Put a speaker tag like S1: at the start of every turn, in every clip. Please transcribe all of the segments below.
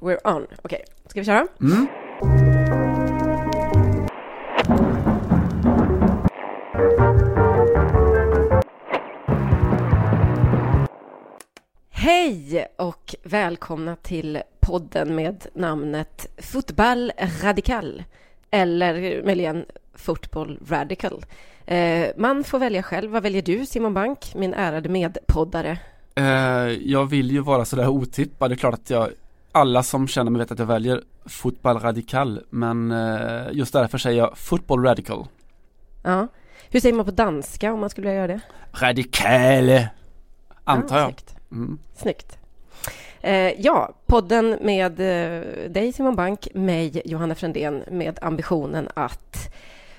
S1: we're on. Okej, okay. ska vi köra?
S2: Mm.
S1: Hej och välkomna till podden med namnet Fotboll Radical eller möjligen Football Radical. Eh, man får välja själv. Vad väljer du Simon Bank, min ärade medpoddare?
S2: Eh, jag vill ju vara sådär otippad. Det är klart att jag alla som känner mig vet att jag väljer Fotboll Radical men eh, just därför säger jag Football Radical.
S1: Ja. Hur säger man på danska om man skulle vilja göra det?
S2: Radikal Antar
S1: ja,
S2: jag.
S1: Snyggt. Mm. snyggt. Eh, ja, podden med eh, dig Simon Bank, mig Johanna Frändén med ambitionen att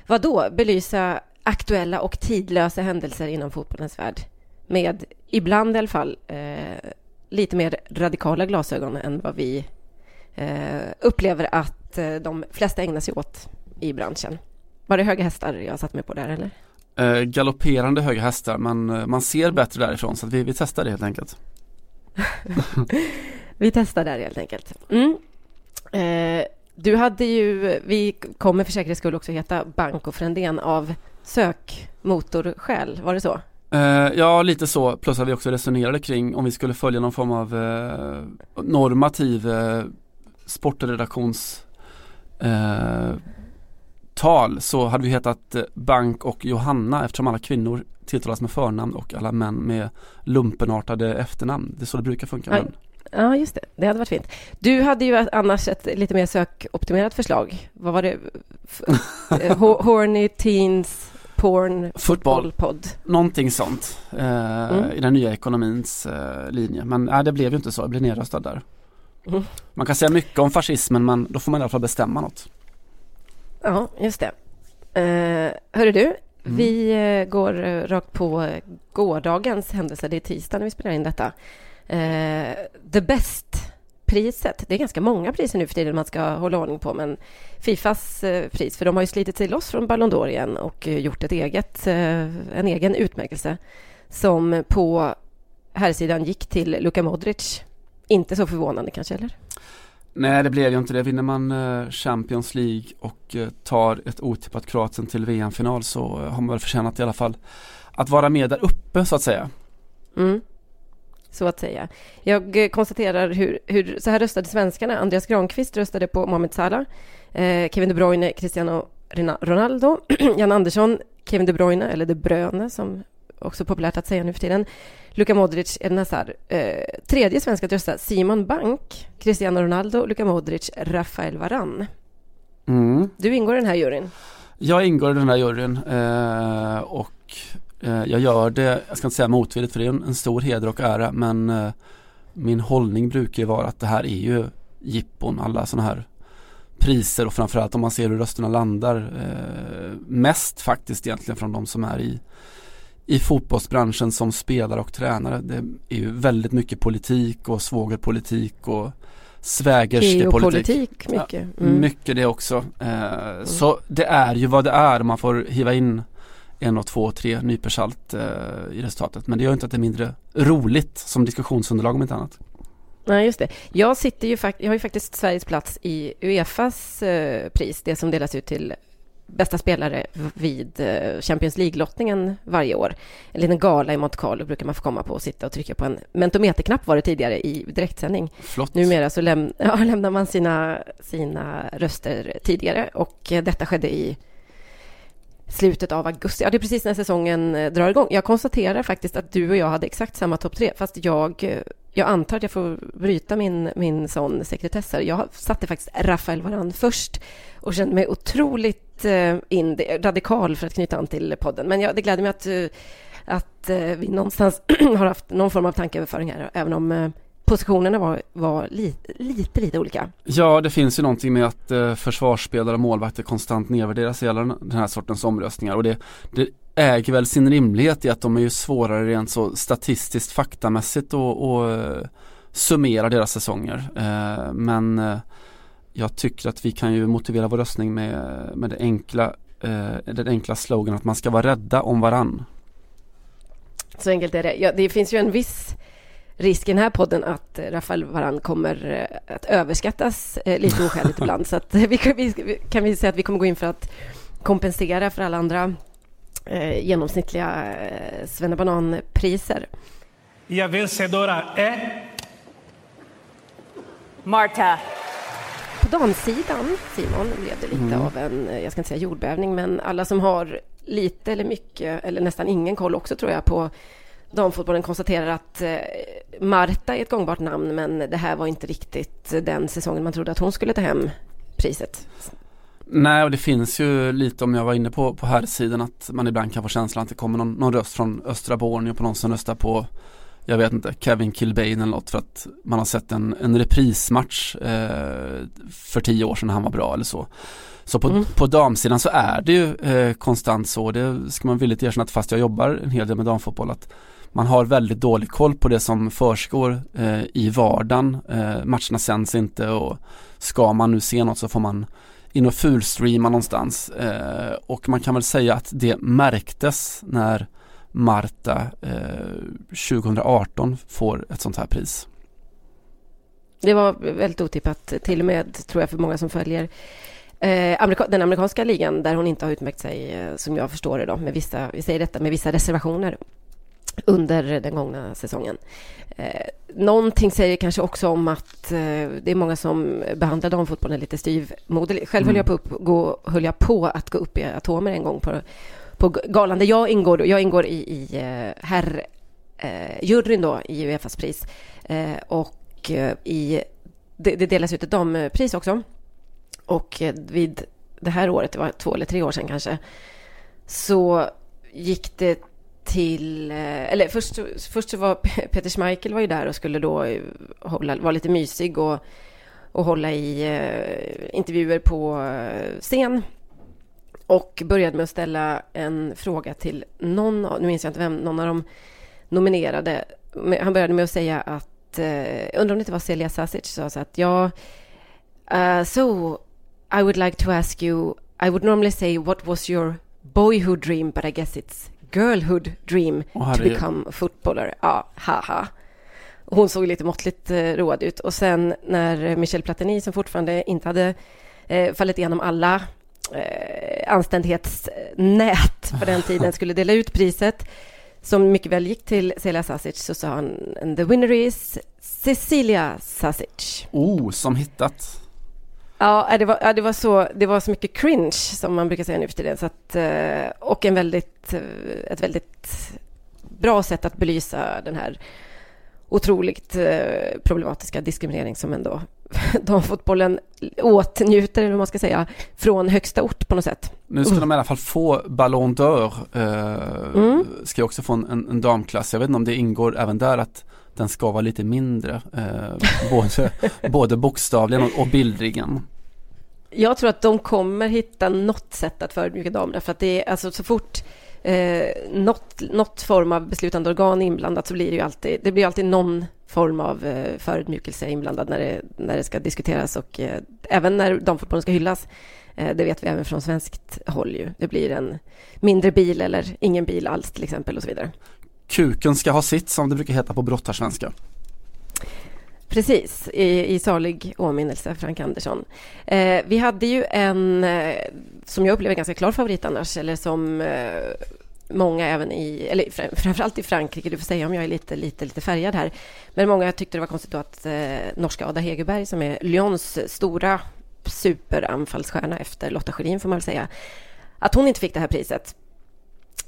S1: vadå, belysa aktuella och tidlösa händelser inom fotbollens värld med ibland i alla fall eh, lite mer radikala glasögon än vad vi eh, upplever att eh, de flesta ägnar sig åt i branschen. Var det höga hästar jag satt mig på där eller?
S2: Eh, galopperande höga hästar men eh, man ser bättre därifrån så vi, vi testar det helt enkelt.
S1: vi testar där helt enkelt. Mm. Eh, du hade ju, vi kommer för säkerhets skull också heta Bank Frändén av sökmotorskäl, var det så?
S2: Uh, ja, lite så. Plus att vi också resonerade kring om vi skulle följa någon form av uh, normativ uh, sportredaktions tal så hade vi hetat Bank och Johanna eftersom alla kvinnor tilltalas med förnamn och alla män med lumpenartade efternamn. Det är så det brukar funka.
S1: Men... Ja, just det. Det hade varit fint. Du hade ju annars ett lite mer sökoptimerat förslag. Vad var det? Horny Teens Porn
S2: Football
S1: podd.
S2: Någonting sånt eh, mm. i den nya ekonomins eh, linje. Men nej, det blev ju inte så. Jag blev nedröstad där. Mm. Man kan säga mycket om fascismen men då får man i alla fall bestämma något.
S1: Ja, just det. Eh, hörru du, mm. vi eh, går eh, rakt på gårdagens händelse. Det är tisdag när vi spelar in detta. Eh, the Best priset. Det är ganska många priser nu för tiden man ska hålla ordning på, men Fifas eh, pris, för de har ju slitit sig loss från Ballon d'Or igen och eh, gjort ett eget, eh, en egen utmärkelse som på här sidan gick till Luka Modric. Inte så förvånande kanske, eller?
S2: Nej, det blev ju inte det. Vinner man Champions League och tar ett otippat Kroatien till VM-final så har man väl förtjänat i alla fall att vara med där uppe så att säga.
S1: Mm så att säga. Jag eh, konstaterar hur, hur så här röstade svenskarna. Andreas Granqvist röstade på Mohamed Salah, eh, Kevin De Bruyne, Cristiano Ronaldo, Jan Andersson, Kevin De Bruyne, eller De Bruyne som också populärt att säga nu för tiden, Luka Modric, Eden Hazard. Eh, tredje svenska att rösta, Simon Bank, Cristiano Ronaldo, Luka Modric, Rafael Varan. Mm. Du ingår i den här juryn.
S2: Jag ingår i den här juryn eh, och jag gör det, jag ska inte säga motvilligt för det är en, stor heder och ära men eh, min hållning brukar ju vara att det här är ju jippon, alla sådana här priser och framförallt om man ser hur rösterna landar eh, mest faktiskt egentligen från de som är i i fotbollsbranschen som spelare och tränare. Det är ju väldigt mycket politik och svågerpolitik och svägerskepolitik.
S1: mycket.
S2: Mm. mycket det också. mm. Så det är ju vad det är. Man får hiva in en och två, tre nyper salt eh, i resultatet. Men det gör inte att det är mindre roligt som diskussionsunderlag om inte annat.
S1: Nej, just det. Jag, sitter ju jag har ju faktiskt Sveriges plats i Uefas eh, pris, det som delas ut till bästa spelare vid eh, Champions League-lottningen varje år. En liten gala i Monte Carlo brukar man få komma på och sitta och trycka på en mentometerknapp var det tidigare i direktsändning.
S2: Flott.
S1: Numera så läm ja, lämnar man sina, sina röster tidigare och eh, detta skedde i slutet av augusti. Ja, det är precis när säsongen eh, drar igång. Jag konstaterar faktiskt att du och jag hade exakt samma topp tre, fast jag, eh, jag antar att jag får bryta min, min sån sekretess här. Jag satte faktiskt Rafael Varan först och kände mig otroligt eh, in, radikal för att knyta an till podden. Men ja, det gläder mig att, att vi någonstans har haft någon form av tankeöverföring här, även om positionerna var, var lite, lite, lite olika.
S2: Ja, det finns ju någonting med att eh, försvarsspelare och målvakter konstant nedvärderas i alla den här sortens omröstningar och det, det äger väl sin rimlighet i att de är ju svårare rent så statistiskt faktamässigt och, och eh, summera deras säsonger. Eh, men eh, jag tycker att vi kan ju motivera vår röstning med, med det enkla, eh, den enkla slogan att man ska vara rädda om varann.
S1: Så enkelt är det. Ja, det finns ju en viss risk i den här podden att Rafael Varan kommer att överskattas lite oskäligt ibland. Så att vi kan, vi, kan vi säga att vi kommer gå in för att kompensera för alla andra eh, genomsnittliga eh, svennebananpriser.
S3: E a vencedora é...
S4: Marta.
S1: På damsidan, Simon, blev det lite mm. av en, eh, jag ska inte säga jordbävning, men alla som har lite eller mycket, eller nästan ingen koll också tror jag på damfotbollen konstaterar att eh, Marta är ett gångbart namn, men det här var inte riktigt den säsongen man trodde att hon skulle ta hem priset.
S2: Nej, och det finns ju lite om jag var inne på, på här sidan att man ibland kan få känslan att det kommer någon, någon röst från östra Borneo på någon som röstar på jag vet inte, Kevin Kilbane eller något för att man har sett en, en reprismatch eh, för tio år sedan när han var bra eller så. Så på, mm. på damsidan så är det ju eh, konstant så, det ska man villigt erkänna att fast jag jobbar en hel del med damfotboll att man har väldigt dålig koll på det som försiggår eh, i vardagen. Eh, matcherna sänds inte och ska man nu se något så får man in och fulstreama någonstans. Eh, och man kan väl säga att det märktes när Marta eh, 2018 får ett sånt här pris.
S1: Det var väldigt otippat till och med tror jag för många som följer eh, amerika den amerikanska ligan där hon inte har utmärkt sig eh, som jag förstår det då med vissa, vi säger detta med vissa reservationer under den gångna säsongen. Eh, någonting säger kanske också om att eh, det är många som behandlar damfotbollen lite styvmoderligt. Själv mm. höll, jag på gå, höll jag på att gå upp i atomer en gång på, på galan där jag ingår. Jag ingår i, i eh, herrjuryn då i Uefas pris. Eh, och eh, i, det, det delas ut ett dampris också. Och eh, vid det här året, det var två eller tre år sedan kanske, så gick det till, eh, eller först, först så var Peter Schmeichel var ju där och skulle då eh, hålla, vara lite mysig och, och hålla i eh, intervjuer på eh, scen. Och började med att ställa en fråga till någon, nu minns jag inte vem, någon av de nominerade. Han började med att säga att, uh, undrar om det inte var Celia Sasic, sa så att ja, uh, so I would like to ask you, I would normally say what was your boyhood dream, but I guess it's girlhood dream oh, to become a footballer. Ja, haha. Hon såg lite måttligt eh, road ut. Och sen när Michel Platini, som fortfarande inte hade eh, fallit igenom alla eh, anständighetsnät på den tiden, skulle dela ut priset, som mycket väl gick till Celia Sasic, så sa han the winner is Cecilia Sasic.
S2: Oh, som hittat.
S1: Ja, det var, ja, det var, så, det var så mycket cringe, som man brukar säga nu för tiden. Så att, eh, och en väldigt, eh, ett väldigt bra sätt att belysa den här otroligt eh, problematiska diskriminering som ändå damfotbollen åtnjuter, eller vad man ska säga, från högsta ort på något sätt.
S2: Nu ska de i alla fall få Ballon d'Or. Eh, mm. Ska också få en, en, damklass. Jag vet inte om det ingår även där att den ska vara lite mindre. Eh, både, både bokstavligen och, och bildligen.
S1: Jag tror att de kommer hitta något sätt att förödmjuka damerna. För att det är alltså så fort eh, något, något form av beslutande organ är inblandat så blir det ju alltid, det blir alltid någon form av eh, förödmjukelse inblandad när det, när det ska diskuteras och eh, även när damfotbollen ska hyllas. Eh, det vet vi även från svenskt håll ju. Det blir en mindre bil eller ingen bil alls till exempel och så vidare.
S2: Kuken ska ha sitt som det brukar heta på brottarsvenska.
S1: Precis, i, i salig åminnelse, Frank Andersson. Eh, vi hade ju en, eh, som jag upplever ganska klar favorit annars, eller som eh, många även i, eller framförallt i Frankrike, du får säga om jag är lite, lite, lite färgad här, men många tyckte det var konstigt att eh, norska Ada Hegerberg, som är Lyons stora superanfallsstjärna efter Lotta Schelin, får man väl säga, att hon inte fick det här priset.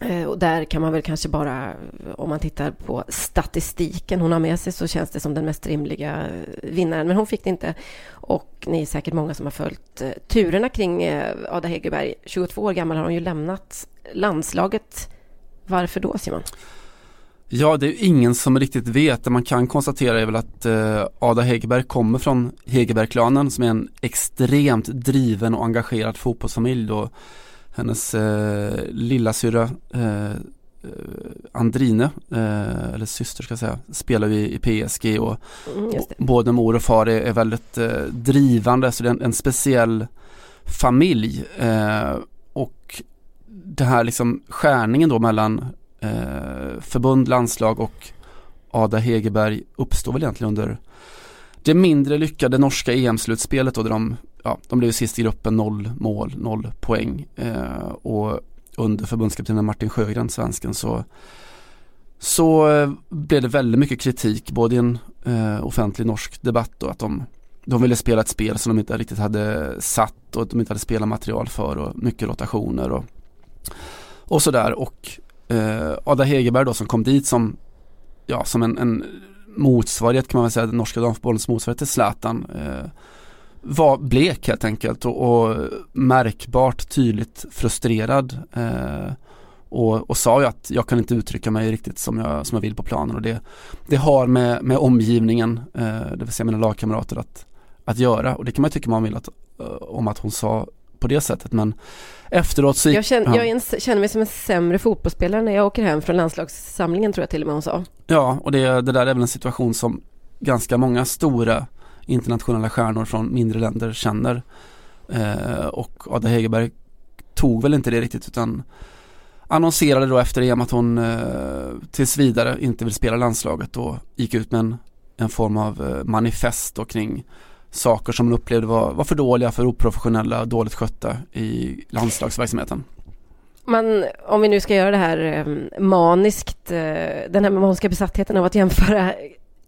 S1: Eh, och där kan man väl kanske bara, om man tittar på statistiken hon har med sig så känns det som den mest rimliga eh, vinnaren. Men hon fick det inte. Och ni är säkert många som har följt eh, turerna kring Ada Hegerberg. 22 år gammal har hon ju lämnat landslaget. Varför då Simon?
S2: Ja, det är ingen som riktigt vet. Det man kan konstatera är väl att Ada Hegerberg kommer från Hegerbergklanen som är en extremt driven och engagerad fotbollsfamilj. Då hennes eh, lillasyrra eh, eh, Andrine, eh, eller syster ska jag säga, spelar ju i PSG och, mm, både mor och far är, är väldigt eh, drivande. Så det är en, en speciell familj eh, och det här liksom skärningen då mellan eh, förbund, landslag och Ada Hegerberg uppstår väl egentligen under det mindre lyckade norska EM-slutspelet då där de, ja, de blev sist i gruppen, noll mål, noll poäng. Eh, och under förbundskaptenen Martin Sjögren, svensken, så så eh, blev det väldigt mycket kritik både i en eh, offentlig norsk debatt och att de, de ville spela ett spel som de inte riktigt hade satt och att de inte hade spelat material för och mycket rotationer och, och sådär. Och eh, Ada Hegerberg då som kom dit som ja, som en, en motsvarighet kan man väl säga, den norska damfotbollens motsvarighet till Zlatan eh, var blek helt enkelt och, och märkbart tydligt frustrerad eh, och, och, sa ju att jag kan inte uttrycka mig riktigt som jag, som jag vill på planen och det, det har med, med omgivningen, eh, det vill säga mina lagkamrater att, att göra och det kan man tycka man vill att, eh, om att hon sa på det sättet men efteråt så
S1: gick, jag, känner, ja. jag känner mig som en sämre fotbollsspelare när jag åker hem från landslagssamlingen tror jag till och med hon sa.
S2: Ja och det, det där är väl en situation som ganska många stora internationella stjärnor från mindre länder känner eh, och Ada Hegerberg tog väl inte det riktigt utan annonserade då efter EM att hon eh, tills vidare inte vill spela landslaget och gick ut med en, en form av eh, manifest då kring saker som hon upplevde var, var för dåliga, för oprofessionella, dåligt skötta i landslagsverksamheten.
S1: Man, om vi nu ska göra det här eh, maniskt, eh, den här maniska besattheten av att jämföra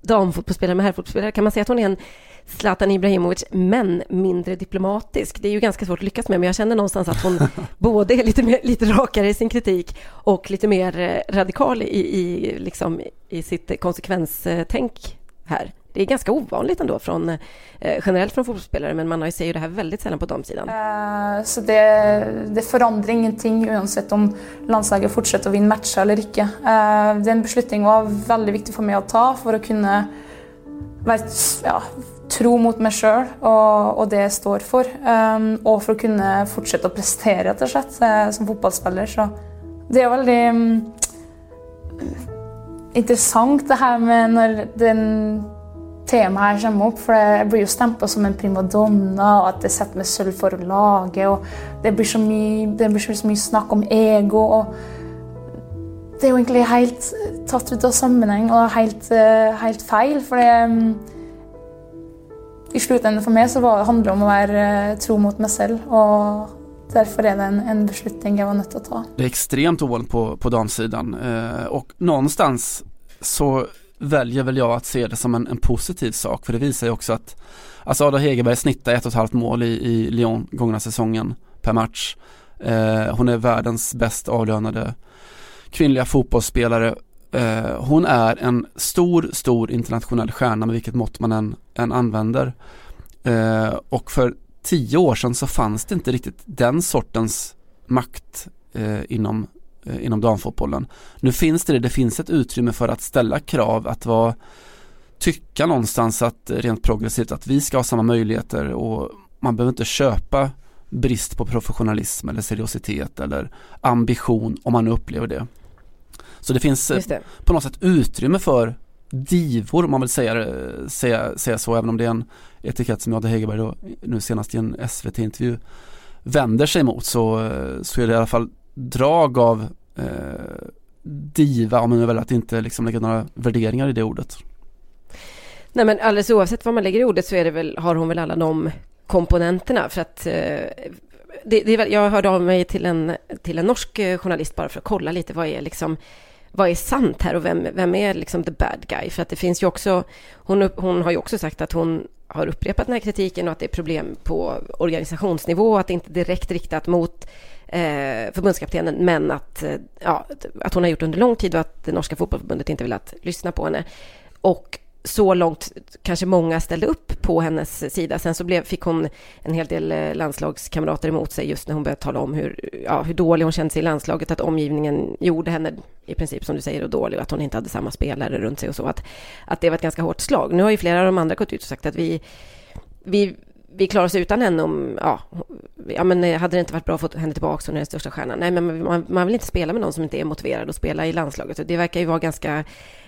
S1: damfotbollsspelare med herrfotbollsspelare, kan man säga att hon är en Zlatan Ibrahimovic, men mindre diplomatisk. Det är ju ganska svårt att lyckas med, men jag känner någonstans att hon både är lite, mer, lite rakare i sin kritik och lite mer eh, radikal i, i, liksom, i sitt konsekvenstänk här. Det är ganska ovanligt ändå från, eh, generellt från fotbollsspelare, men man ser ju det här väldigt sällan på damsidan.
S4: Uh, så det, det förändrar ingenting oavsett om landslaget fortsätter att vinna matcher eller inte. Eh, uh, den beslutningen var väldigt viktig för mig att ta för att kunna vara, ja, tro mot mig själv och, och det jag står för. Um, och för att kunna fortsätta att prestera rett slett, uh, som fotbollsspelare. Så det är väldigt um, intressant det här med när den temaet her kommer opp. For jeg blir jo stempla som en primadonna, og at det setter meg sølv for laget. og Det blir så mye, det blir så mye snakk om ego. og Det er jo egentlig helt eh, tatt ut av sammenheng og helt, eh, helt feil. For det mm, I slutten for meg så var, handler det om å være eh, tro mot meg selv. og Därför är det en, en beslutning jag var nöjd att ta.
S2: Det är extremt ovanligt på, på damsidan eh, och någonstans så väljer väl jag att se det som en, en positiv sak för det visar ju också att Alltså Ada Hegerberg snittar ett och ett halvt mål i, i Lyon gångna säsongen per match. Eh, hon är världens bäst avlönade kvinnliga fotbollsspelare. Eh, hon är en stor, stor internationell stjärna med vilket mått man än, än använder. Eh, och för tio år sedan så fanns det inte riktigt den sortens makt eh, inom inom damfotbollen. Nu finns det det, det finns ett utrymme för att ställa krav, att vara tycka någonstans att eh, rent progressivt att vi ska ha samma möjligheter och man behöver inte köpa brist på professionalism eller seriositet eller ambition om man upplever det. Så det finns eh, det. på något sätt utrymme för divor om man vill säga, säga, säga så även om det är en etikett som Jade Hegerberg då, nu senast i en SVT-intervju vänder sig mot så, så är det i alla fall drag av eh, diva om man väljer att inte liksom lägga några värderingar i det ordet.
S1: Nej men alldeles oavsett vad man lägger i ordet så är det väl, har hon väl alla de komponenterna för att eh, det, det jag hörde av mig till en, till en norsk eh, journalist bara för att kolla lite vad är liksom vad är sant här och vem, vem är liksom the bad guy? För att det finns ju också, hon, hon har ju också sagt att hon har upprepat den här kritiken och att det är problem på organisationsnivå, och att det inte är direkt riktat mot eh, förbundskaptenen, men att, eh, ja, att hon har gjort under lång tid och att det norska fotbollförbundet inte velat lyssna på henne. Och så långt kanske många ställde upp på hennes sida. Sen så blev, fick hon en hel del eh, landslagskamrater emot sig just när hon började tala om hur, ja, hur dålig hon kände sig i landslaget, att omgivningen gjorde henne i princip som du säger och dålig och att hon inte hade samma spelare runt sig och så. Att, att det var ett ganska hårt slag. Nu har ju flera av de andra gått ut och sagt att vi, vi vi klarar oss utan henne om, ja, ja men eh, hade det inte varit bra att få henne tillbaka, hon är den största stjärnan. Nej, men man, man vill inte spela med någon som inte är motiverad att spela i landslaget. Det verkar ju vara ganska,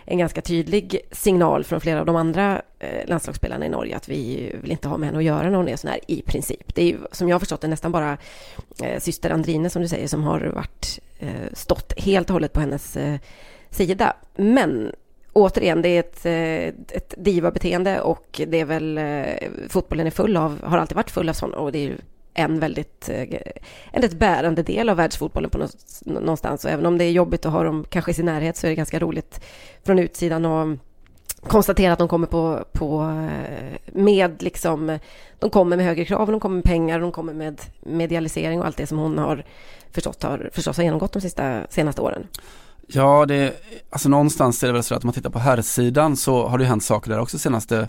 S1: en ganska tydlig signal från flera av de andra eh, landslagsspelarna i Norge att vi vill inte ha med henne att göra när hon är sån här i princip. Det är ju, som jag har förstått det, nästan bara eh, syster Andrine, som du säger, som har varit, eh, stått helt och hållet på hennes eh, sida. Men återigen, det är ett, eh, ett diva-beteende och det är väl, eh, fotbollen är full av, har alltid varit full av sådana och det är ju en väldigt, eh, en rätt bärande del av världsfotbollen på någonstans. Och även om det är jobbigt att ha dem kanske i sin närhet så är det ganska roligt från utsidan och konstatera att de kommer på, på med liksom, de kommer med högre krav, de kommer med pengar, de kommer med medialisering och allt det som hon har förstått har, förstås har genomgått de sista, senaste åren.
S2: Ja, det, alltså någonstans är det väl så att om man tittar på herrsidan så har det hänt saker där också senaste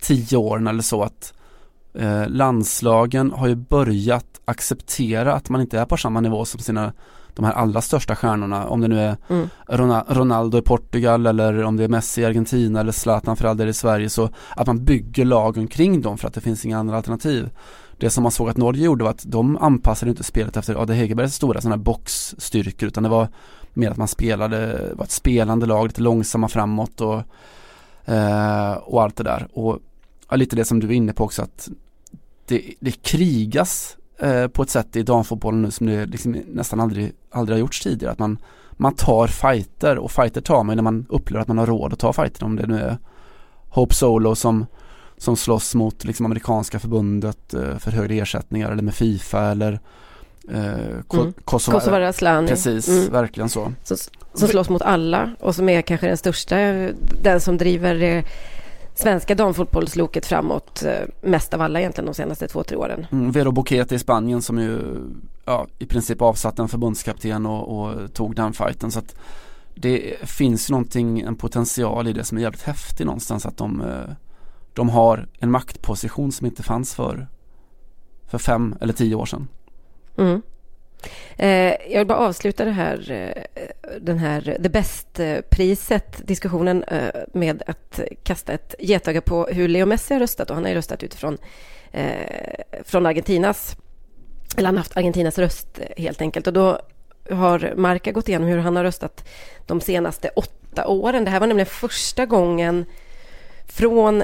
S2: tio åren eller så att eh, landslagen har ju börjat acceptera att man inte är på samma nivå som sina de här allra största stjärnorna, om det nu är mm. Ronaldo i Portugal eller om det är Messi i Argentina eller Zlatan för all del i Sverige så att man bygger lagen kring dem för att det finns inga andra alternativ. Det som man såg att Norge gjorde var att de anpassade inte spelet efter Ade Hegerbergs stora sådana här boxstyrkor utan det var mer att man spelade, var ett spelande lag, lite långsamma framåt och, eh, och allt det där. Och ja, lite det som du är inne på också att det, det krigas eh, på ett sätt i damfotbollen nu som det liksom nästan aldrig, aldrig har gjorts tidigare. Att man, man tar fighter och fighter tar man när man upplever att man har råd att ta fighter om det nu är Hope Solo som som slåss mot liksom amerikanska förbundet eh, för högre ersättningar eller med Fifa eller
S1: eh, Ko mm. Kosova, Kosova Asllani.
S2: Precis, mm. verkligen så.
S1: så. Som slåss mot alla och som är kanske den största, den som driver det svenska damfotbollsloket framåt eh, mest av alla egentligen de senaste två, tre åren.
S2: Mm, Vero Bocchetti i Spanien som ju ja, i princip avsatte en förbundskapten och, och tog den fighten så att det finns någonting, en potential i det som är jävligt häftig någonstans att de eh, de har en maktposition som inte fanns för, för fem eller tio år sedan.
S1: Mm. Eh, jag vill bara avsluta det här, eh, den här The Best-priset, diskussionen eh, med att kasta ett getöga på hur Leo Messi har röstat. Och han har ju röstat utifrån från Argentinas, eller han har haft Argentinas röst helt enkelt. Och då har Marca gått igenom hur han har röstat de senaste åtta åren. Det här var nämligen första gången från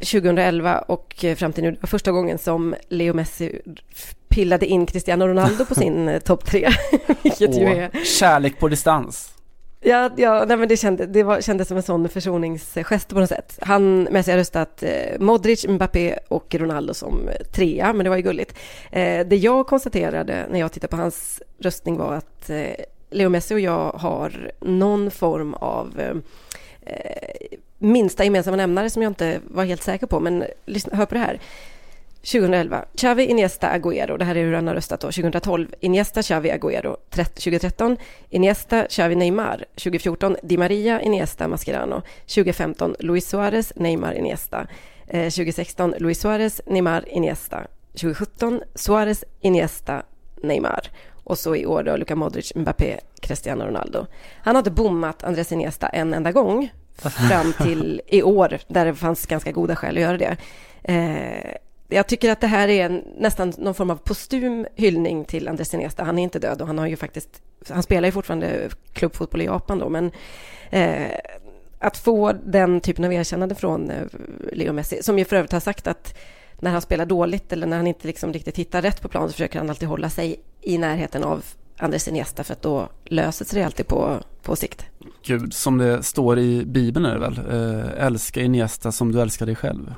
S1: 2011 och fram till nu, var första gången som Leo Messi pillade in Cristiano Ronaldo på sin eh, topp tre.
S2: Vilket ju är... Kärlek på distans.
S1: Ja, ja nej, men det, kände, det var, kändes som en sån försoningsgest på något sätt. Han, Messi har röstat eh, Modric, Mbappé och Ronaldo som trea, men det var ju gulligt. Eh, det jag konstaterade när jag tittade på hans röstning var att eh, Leo Messi och jag har någon form av eh, eh minsta gemensamma nämnare som jag inte var helt säker på, men lyssna, hör på det här. 2011, Xavi, Iniesta, Agüero. Det här är hur han har röstat då. 2012, Iniesta, Xavi, Agüero. 2013, Iniesta, Xavi, Neymar. 2014, Di Maria, Iniesta, Mascherano. 2015, Luis Suarez, Neymar, Iniesta. Eh, 2016, Luis Suarez, Neymar, Iniesta. 2017, Suarez, Iniesta, Neymar. Och så i år då Luka Modric, Mbappé, Cristiano Ronaldo. Han har inte bommat Andres Iniesta en enda gång fram till i år, där det fanns ganska goda skäl att göra det. Eh, jag tycker att det här är en, nästan någon form av postum hyllning till Andres Iniesta. Han är inte död och han har ju faktiskt, han spelar ju fortfarande klubbfotboll i Japan då, men eh, att få den typen av erkännande från eh, Leo Messi, som ju för övrigt har sagt att när han spelar dåligt eller när han inte liksom riktigt hittar rätt på plan så försöker han alltid hålla sig i närheten av Andres Iniesta för att då löser sig det alltid på, på sikt.
S2: Gud, som det står i Bibeln är det väl? Eh, älska Iniesta som du älskar dig själv.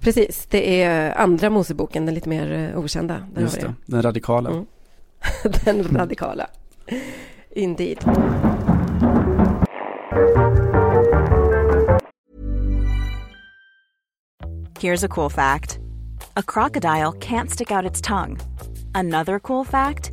S1: Precis, det är andra Moseboken, den lite mer eh, okända.
S2: Där Just det, det, den radikala. Mm.
S1: den radikala. Indeed.
S5: Here's a cool fact. A crocodile can't stick out its tongue. Another cool fact.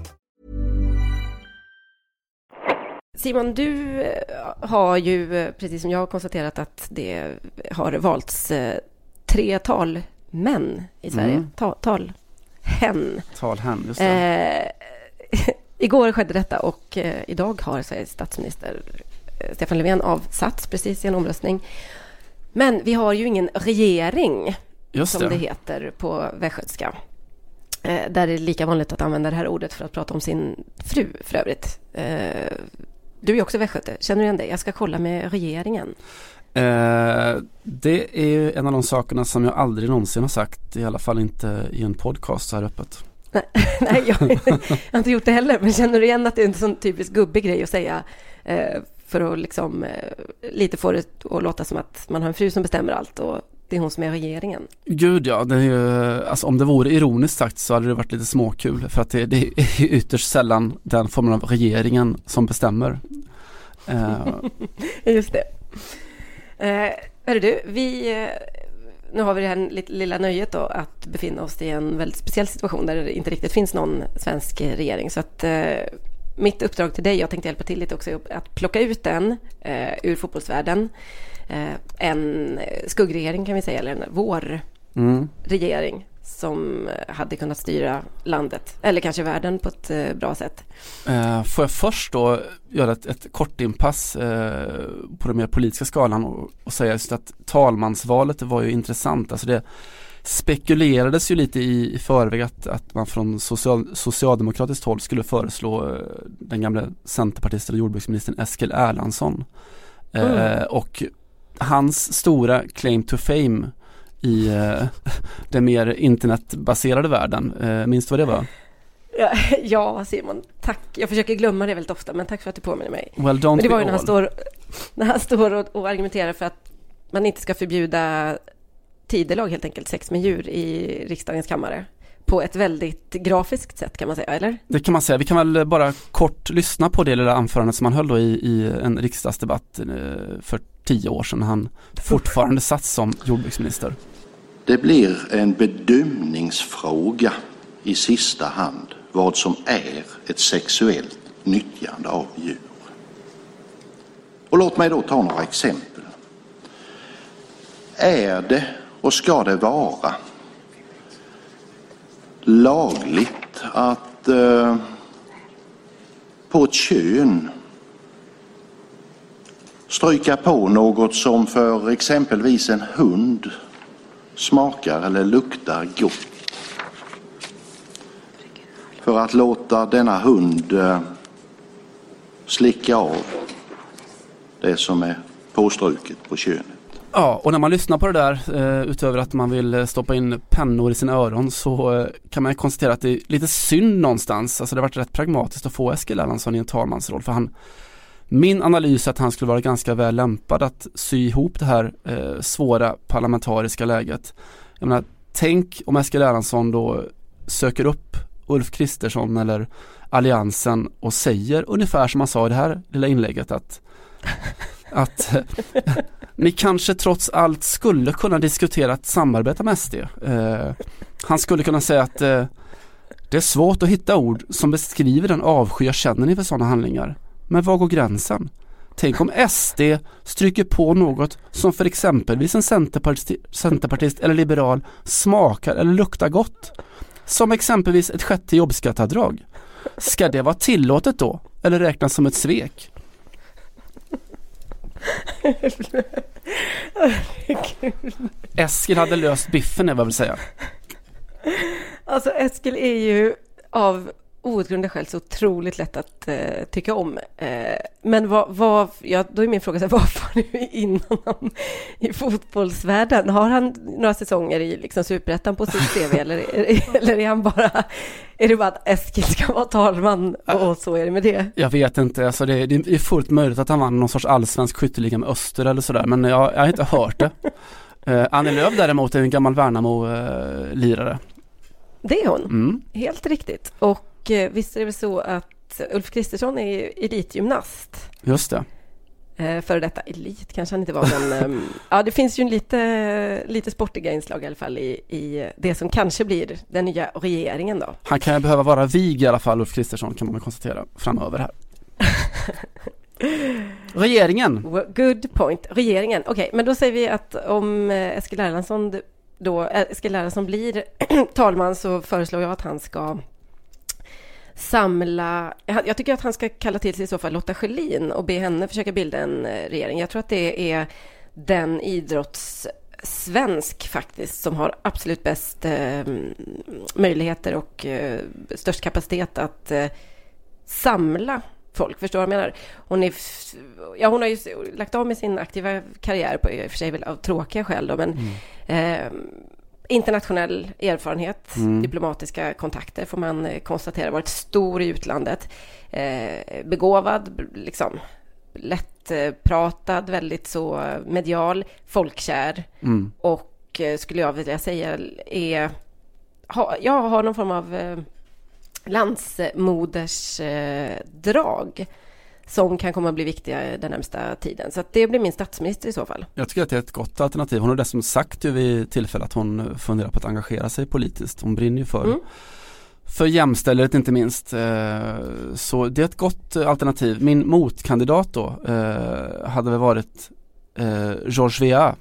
S1: Simon, du eh, har ju, eh, precis som jag, konstaterat att det har valts eh, tre tal män i Sverige. Mm. Ta, tal hen.
S2: Talhen, just det.
S1: Eh, igår skedde detta och eh, idag har Sveriges statsminister Stefan Löfven avsatts precis i en omröstning. Men vi har ju ingen regering
S2: Just
S1: som det heter på västgötska. Där är det lika vanligt att använda det här ordet för att prata om sin fru för övrigt. Du är också västgöte, känner du igen det? Jag ska kolla med regeringen.
S2: Eh, det är ju en av de sakerna som jag aldrig någonsin har sagt, i alla fall inte i en podcast så här öppet.
S1: Nej, nej jag, jag, har inte gjort det heller, men känner du igen att det är en sån typisk gubbig grej att säga eh, för att liksom eh, lite få det att låta som att man har en fru som bestämmer allt och det är hon som är regeringen.
S2: Gud ja, det är ju, alltså om det vore ironiskt sagt så hade det varit lite småkul för att det, det är ytterst sällan den formen av regeringen som bestämmer.
S1: Uh. Just det. Eh, hörru du, vi, eh, nu har vi det här lilla nöjet då att befinna oss i en väldigt speciell situation där det inte riktigt finns någon svensk regering. Så att eh, mitt uppdrag till dig, jag tänkte hjälpa till lite också, att plocka ut en eh, ur fotbollsvärlden. Eh, en skuggregering kan vi säga, eller en vårregering mm. som hade kunnat styra landet, eller kanske världen på ett eh, bra sätt.
S2: Eh, får jag först då göra ett, ett kort inpass eh, på den mer politiska skalan och, och, säga just att talmansvalet var ju intressant. Alltså det spekulerades ju lite i, i förväg att, att man från social, socialdemokratiskt håll skulle föreslå eh, den gamla centerpartisten och jordbruksministern Eskil Erlandsson. Mm. Eh, och hans stora claim to fame i eh, den mer internetbaserade världen, eh, minns du vad det var?
S1: Ja, ja, Simon, tack. Jag försöker glömma det väldigt ofta, men tack för att du påminner mig.
S2: Well, don't
S1: men det var ju när han står, när han står och, och argumenterar för att man inte ska förbjuda tidelag helt enkelt, sex med djur i riksdagens kammare på ett väldigt grafiskt sätt kan man säga, eller?
S2: Det kan man säga. Vi kan väl bara kort lyssna på det lilla anförandet som han höll då i, i en riksdagsdebatt eh, för tio år sedan. Han fortfarande satt som jordbruksminister.
S6: Det blir en bedömningsfråga i sista hand vad som är ett sexuellt nyttjande av djur. Och låt mig då ta några exempel. Är det och ska det vara lagligt att eh, på ett kön stryka på något som för exempelvis en hund smakar eller luktar gott. För att låta denna hund eh, slicka av det som är påstruket på könet.
S2: Ja, och när man lyssnar på det där, eh, utöver att man vill eh, stoppa in pennor i sina öron, så kan man konstatera att det är lite synd någonstans. Alltså det har varit rätt pragmatiskt att få Eskil Erlandsson i en talmansroll, för han min analys är att han skulle vara ganska väl lämpad att sy ihop det här eh, svåra parlamentariska läget. Jag menar, tänk om Eskil Erlandsson då söker upp Ulf Kristersson eller Alliansen och säger ungefär som han sa i det här lilla inlägget att att ni kanske trots allt skulle kunna diskutera att samarbeta med SD. Eh, han skulle kunna säga att eh, det är svårt att hitta ord som beskriver den avsky jag känner inför sådana handlingar. Men var går gränsen? Tänk om SD stryker på något som för exempelvis en centerpartist, centerpartist eller liberal smakar eller luktar gott. Som exempelvis ett sjätte jobbskatteavdrag. Ska det vara tillåtet då? Eller räknas som ett svek? Eskil hade löst biffen, jag vill säga.
S1: Alltså Eskil är ju av outgrundliga skäl så otroligt lätt att eh, tycka om. Eh, men vad, vad, ja, då är min fråga, så här, vad får du in honom i fotbollsvärlden? Har han några säsonger i liksom, superettan på sitt CV eller, eller är han bara, är det bara att Eskil ska vara talman och så är det med det?
S2: Jag vet inte, alltså det, det är fullt möjligt att han vann någon sorts allsvensk skytteliga med Öster eller sådär, men jag, jag har inte hört det. Eh, Annie Lööf däremot är en gammal Värnamo-lirare. Eh,
S1: det är hon, mm. helt riktigt. Och och eh, visst är det väl så att Ulf Kristersson är elitgymnast?
S2: Just det.
S1: Eh, före detta elit kanske han inte var, men ehm, ja, det finns ju lite, lite sportiga inslag i alla fall i, i det som kanske blir den nya regeringen då.
S2: Han kan ju behöva vara vig i alla fall, Ulf Kristersson, kan man väl konstatera framöver här. Regeringen.
S1: Good point. Regeringen. Okej, okay, men då säger vi att om eh, Eskil Erlandsson då Eskil Erlandsson blir talman så föreslår jag att han ska samla... Jag tycker att han ska kalla till sig i så fall Lotta Schelin och be henne försöka bilda en eh, regering. Jag tror att det är den idrotts svensk faktiskt som har absolut bäst eh, möjligheter och eh, störst kapacitet att eh, samla folk. Förstår vad jag menar? Hon, är, ja, hon har ju lagt av med sin aktiva karriär på i och för sig väl av tråkiga skäl då, men mm. Internationell erfarenhet, mm. diplomatiska kontakter får man eh, konstatera, varit stor i utlandet, eh, begåvad, liksom lättpratad, väldigt så medial, folkkär mm. och eh, skulle jag vilja säga är, ha, jag har någon form av eh, landsmodersdrag eh, som kan komma att bli viktiga den närmsta tiden. Så det blir min statsminister i så fall.
S2: Jag tycker att det är ett gott alternativ. Hon har dessutom sagt ju vid tillfälle att hon funderar på att engagera sig politiskt. Hon brinner ju för mm för jämställdhet inte minst. Eh, så det är ett gott alternativ. Min motkandidat då eh, hade väl varit eh, George Weah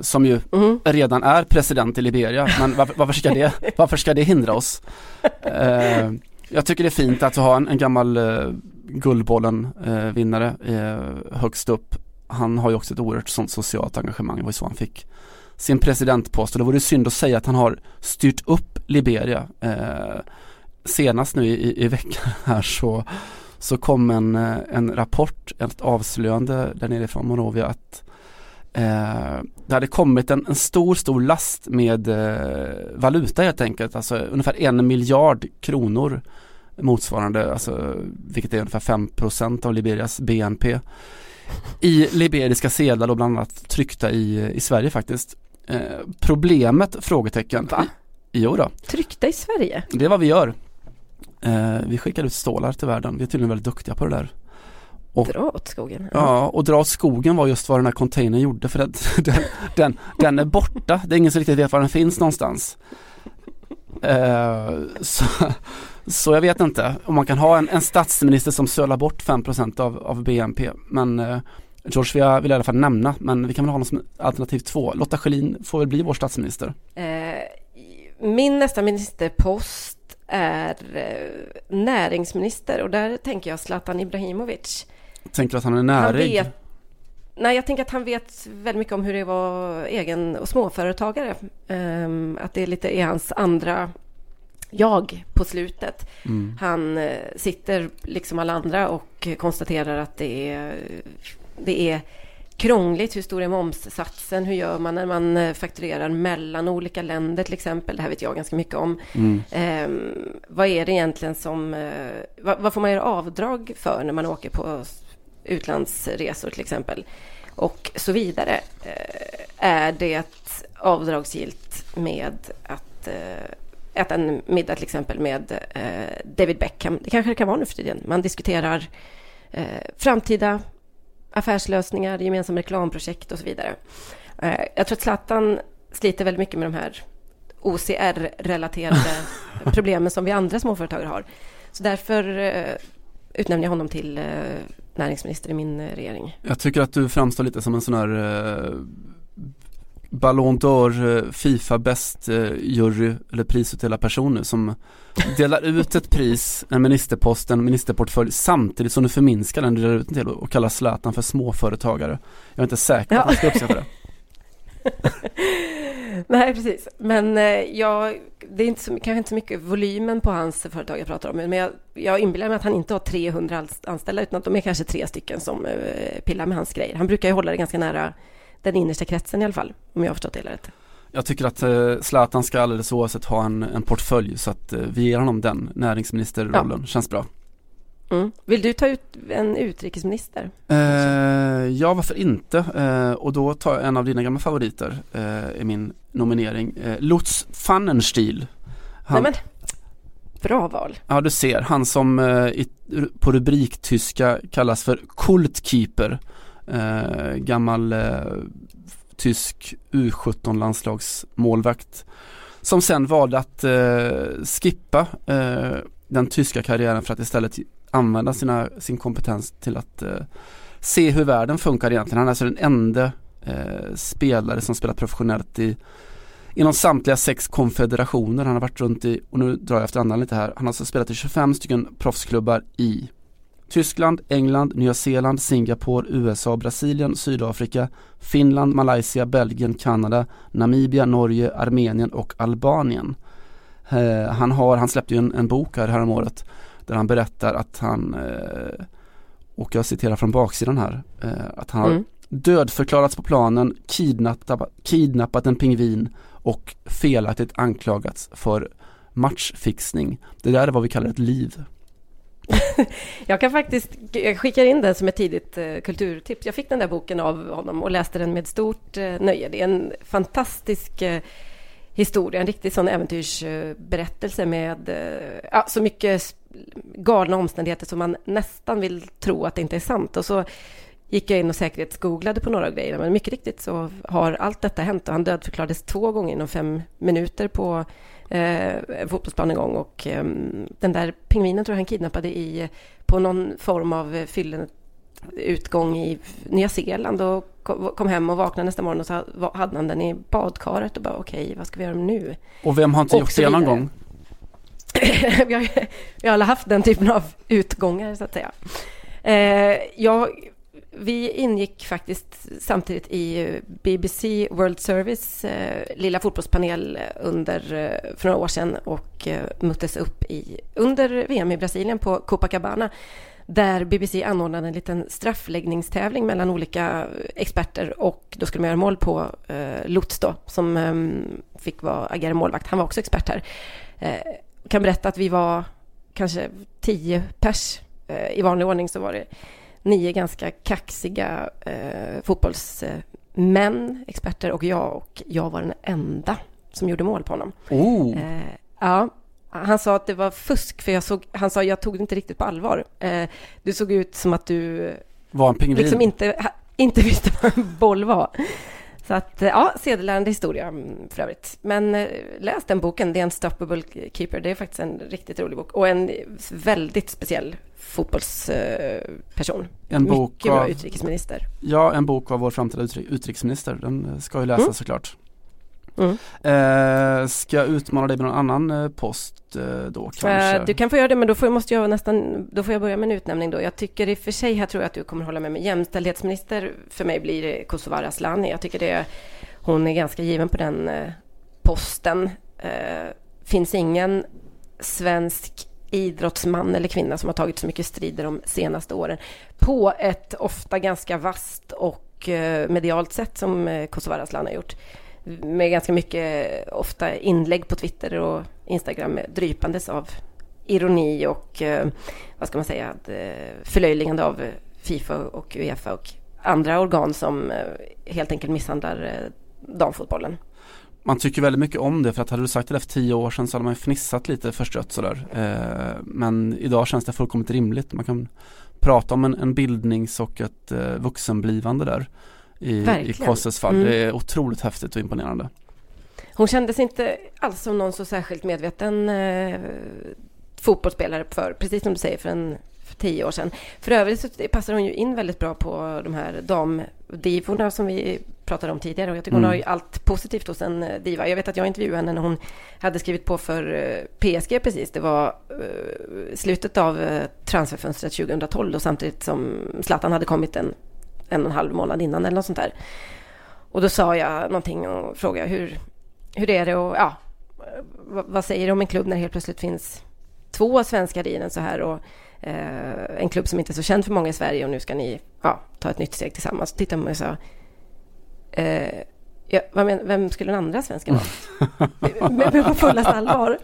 S2: som ju mm. redan är president i Liberia. Men varför, varför, ska, det, varför ska det hindra oss? jag tycker det är fint att ha en, en gammal Guldbollen-vinnare eh, eh, högst upp. Han har ju också ett oerhört sånt socialt engagemang. Det var ju så han fick sin presidentpost och det vore synd att säga att han har styrt upp Liberia. Eh, senast nu i, i veckan här så, så kom en, eh, en rapport, ett avslöjande där nere från Monrovia att eh, det hade kommit en, en stor, stor last med eh, valuta helt enkelt, alltså ungefär en miljard kronor motsvarande, alltså, vilket är ungefär 5% av Liberias BNP i liberiska sedlar och bland annat tryckta i, i Sverige faktiskt. Eh, problemet? Frågetecken.
S1: Va?
S2: Jo då.
S1: Tryckta i Sverige?
S2: Det är vad vi gör. Eh, vi skickar ut stålar till världen. Vi är tydligen väldigt duktiga på det där.
S1: Och, dra åt skogen?
S2: Ja, och dra åt skogen var just vad den här containern gjorde för att den, den, den är borta. Det är ingen som riktigt vet var den finns någonstans. Eh, så, så jag vet inte om man kan ha en, en statsminister som sölar bort 5% av, av BNP. Men eh, George vill i alla fall nämna, men vi kan väl ha honom som alternativ två. Lotta Schelin får väl bli vår statsminister.
S1: Eh, min nästa ministerpost är eh, näringsminister och där tänker jag Zlatan Ibrahimovic.
S2: Tänker du att han är närig?
S1: Han vet, nej, jag tänker att han vet väldigt mycket om hur det vara egen och småföretagare. Um, att det är lite är hans andra jag på slutet. Mm. Han uh, sitter liksom alla andra och konstaterar att det är det är krångligt. Hur stor är momssatsen? Hur gör man när man eh, fakturerar mellan olika länder till exempel? Det här vet jag ganska mycket om. Mm. Eh, vad är det egentligen som... Eh, vad, vad, får man göra avdrag för när man åker på utlandsresor till exempel? Och så vidare. Eh, är det avdragsgillt med att eh, äta en middag till exempel med eh, David Beckham? Det kanske det kan vara nu för tiden. Man diskuterar framtida affärslösningar, gemensamma reklamprojekt och så vidare. Eh, jag tror att Zlatan sliter väldigt mycket med de här OCR-relaterade problemen som vi andra småföretagare har. Så därför eh, utnämner jag honom till eh, näringsminister i min regering.
S2: Jag tycker att du framstår lite som en sån här Ballon d'Or eh, Fifa bäst eh, jury eller prisutdelad person nu som delar ut ett pris, en ministerpost, en ministerportfölj samtidigt som du förminskar den du delar ut den till och kallar Zlatan för småföretagare. Jag är inte säker på att han ska uppskatta det.
S1: Nej, precis. Men eh, jag, det är inte så, kanske inte så mycket volymen på hans företag jag pratar om, men jag, jag inbillar mig att han inte har 300 anställda, utan att de är kanske tre stycken som pillar med hans grejer. Han brukar ju hålla det ganska nära den innersta kretsen i alla fall, om jag har förstått det hela rätt.
S2: Jag tycker att eh, Zlatan ska alldeles oavsett ha en, en portfölj så att eh, vi ger honom den näringsministerrollen, ja. känns bra.
S1: Mm. Vill du ta ut en utrikesminister?
S2: Eh, ja, varför inte? Eh, och då tar jag en av dina gamla favoriter eh, i min nominering. Eh, Lutz Pfannenstiel.
S1: Han, Nej men, bra val.
S2: Ja, du ser. Han som eh, i, på rubriktyska kallas för Kultkeeper eh, gammal eh, tysk U17 landslagsmålvakt som sen valde att eh, skippa eh, den tyska karriären för att istället använda sina, sin kompetens till att eh, se hur världen funkar egentligen. Han är alltså den enda eh, spelare som spelat professionellt i inom samtliga sex konfederationer. Han har varit runt i, och nu drar jag efter andan lite här, han har alltså spelat i 25 stycken proffsklubbar i Tyskland, England, Nya Zeeland, Singapore, USA, Brasilien, Sydafrika, Finland, Malaysia, Belgien, Kanada, Namibia, Norge, Armenien och Albanien. Eh, han, har, han släppte ju en, en bok här häromåret där han berättar att han, eh, och jag citerar från baksidan här, eh, att han mm. har dödförklarats på planen, kidnappat, kidnappat en pingvin och felaktigt anklagats för matchfixning. Det där är vad vi kallar ett liv.
S1: jag kan faktiskt, jag skickar in den som ett tidigt eh, kulturtips. Jag fick den där boken av honom och läste den med stort eh, nöje. Det är en fantastisk eh, historia, en riktig sån äventyrsberättelse med eh, ja, så mycket galna omständigheter som man nästan vill tro att det inte är sant. Och så gick jag in och säkerhetsgooglade på några grejer, men mycket riktigt så har allt detta hänt och han dödförklarades två gånger inom fem minuter på eh, fotbollsplan en gång och eh, den där pingvinen tror jag han kidnappade i, på någon form av fyllen utgång i Nya Zeeland och kom hem och vaknade nästa morgon och så hade han den i badkaret och bara okej, okay, vad ska vi göra nu?
S2: Och vem har inte gjort det någon gång?
S1: vi, har, vi har alla haft den typen av utgångar så att säga. Eh, jag vi ingick faktiskt samtidigt i BBC World Service eh, lilla fotbollspanel eh, under, eh, för några år sedan och möttes upp i, under VM i Brasilien på Copacabana där BBC anordnade en liten straffläggningstävling mellan olika experter och då skulle man göra mål på eh, Lutz då, som eh, fick vara, agera målvakt. Han var också expert här. Eh, kan berätta att vi var kanske tio pers. Eh, I vanlig ordning så var det nio ganska kaxiga eh, fotbollsmän, experter och jag. Och jag var den enda som gjorde mål på honom.
S2: Oh.
S1: Eh, ja, han sa att det var fusk, för jag såg, han sa jag tog det inte riktigt på allvar. Eh, du såg ut som att du
S2: var en pingvin.
S1: Liksom inte, inte visste vad en boll var. Så att, eh, ja, sedelärande historia mm, för övrigt. Men eh, läs den boken, The Unstoppable Keeper. Det är faktiskt en riktigt rolig bok och en väldigt speciell fotbollsperson. En bok Mycket bra utrikesminister.
S2: Ja, en bok av vår framtida utrikesminister. Den ska ju läsas mm. såklart. Mm. Eh, ska jag utmana dig med någon annan eh, post eh, då kanske? Eh,
S1: du kan få göra det, men då får måste jag nästan, då får jag börja med en utnämning då. Jag tycker i och för sig, här tror jag att du kommer hålla med mig, jämställdhetsminister för mig blir Kosovare Asllani. Jag tycker det, hon är ganska given på den eh, posten. Eh, finns ingen svensk idrottsman eller kvinna som har tagit så mycket strider de senaste åren på ett ofta ganska vast och eh, medialt sätt som eh, Kosovare Asllani har gjort med ganska mycket, ofta inlägg på Twitter och Instagram drypandes av ironi och, eh, vad ska man säga, eh, förlöjligande av Fifa och Uefa och andra organ som eh, helt enkelt misshandlar damfotbollen.
S2: Man tycker väldigt mycket om det för att hade du sagt det för tio år sedan så hade man fnissat lite förstrött sådär. Men idag känns det fullkomligt rimligt. Man kan prata om en, en bildnings och ett vuxenblivande där i, i Kosses fall. Mm. Det är otroligt häftigt och imponerande.
S1: Hon kändes inte alls som någon så särskilt medveten eh, fotbollsspelare för, precis som du säger, för en för tio år sedan. För övrigt så passar hon ju in väldigt bra på de här damdivorna som vi pratade om tidigare. Och jag tycker mm. hon har ju allt positivt hos en eh, diva. Jag vet att jag intervjuade henne när hon hade skrivit på för eh, PSG precis. Det var uh, slutet av transferfönstret 2012 och samtidigt som Zlatan hade kommit en en och en halv månad innan eller något sånt där. Och då sa jag någonting och frågade hur, hur är det och ja, vad säger du om en klubb när det helt plötsligt finns två svenskar i den så här och eh, en klubb som inte är så känd för många i Sverige och nu ska ni ja, ta ett nytt steg tillsammans. Så tittade man och sa eh, ja, men, vem skulle den andra svensken vara? med, på fullaste allvar.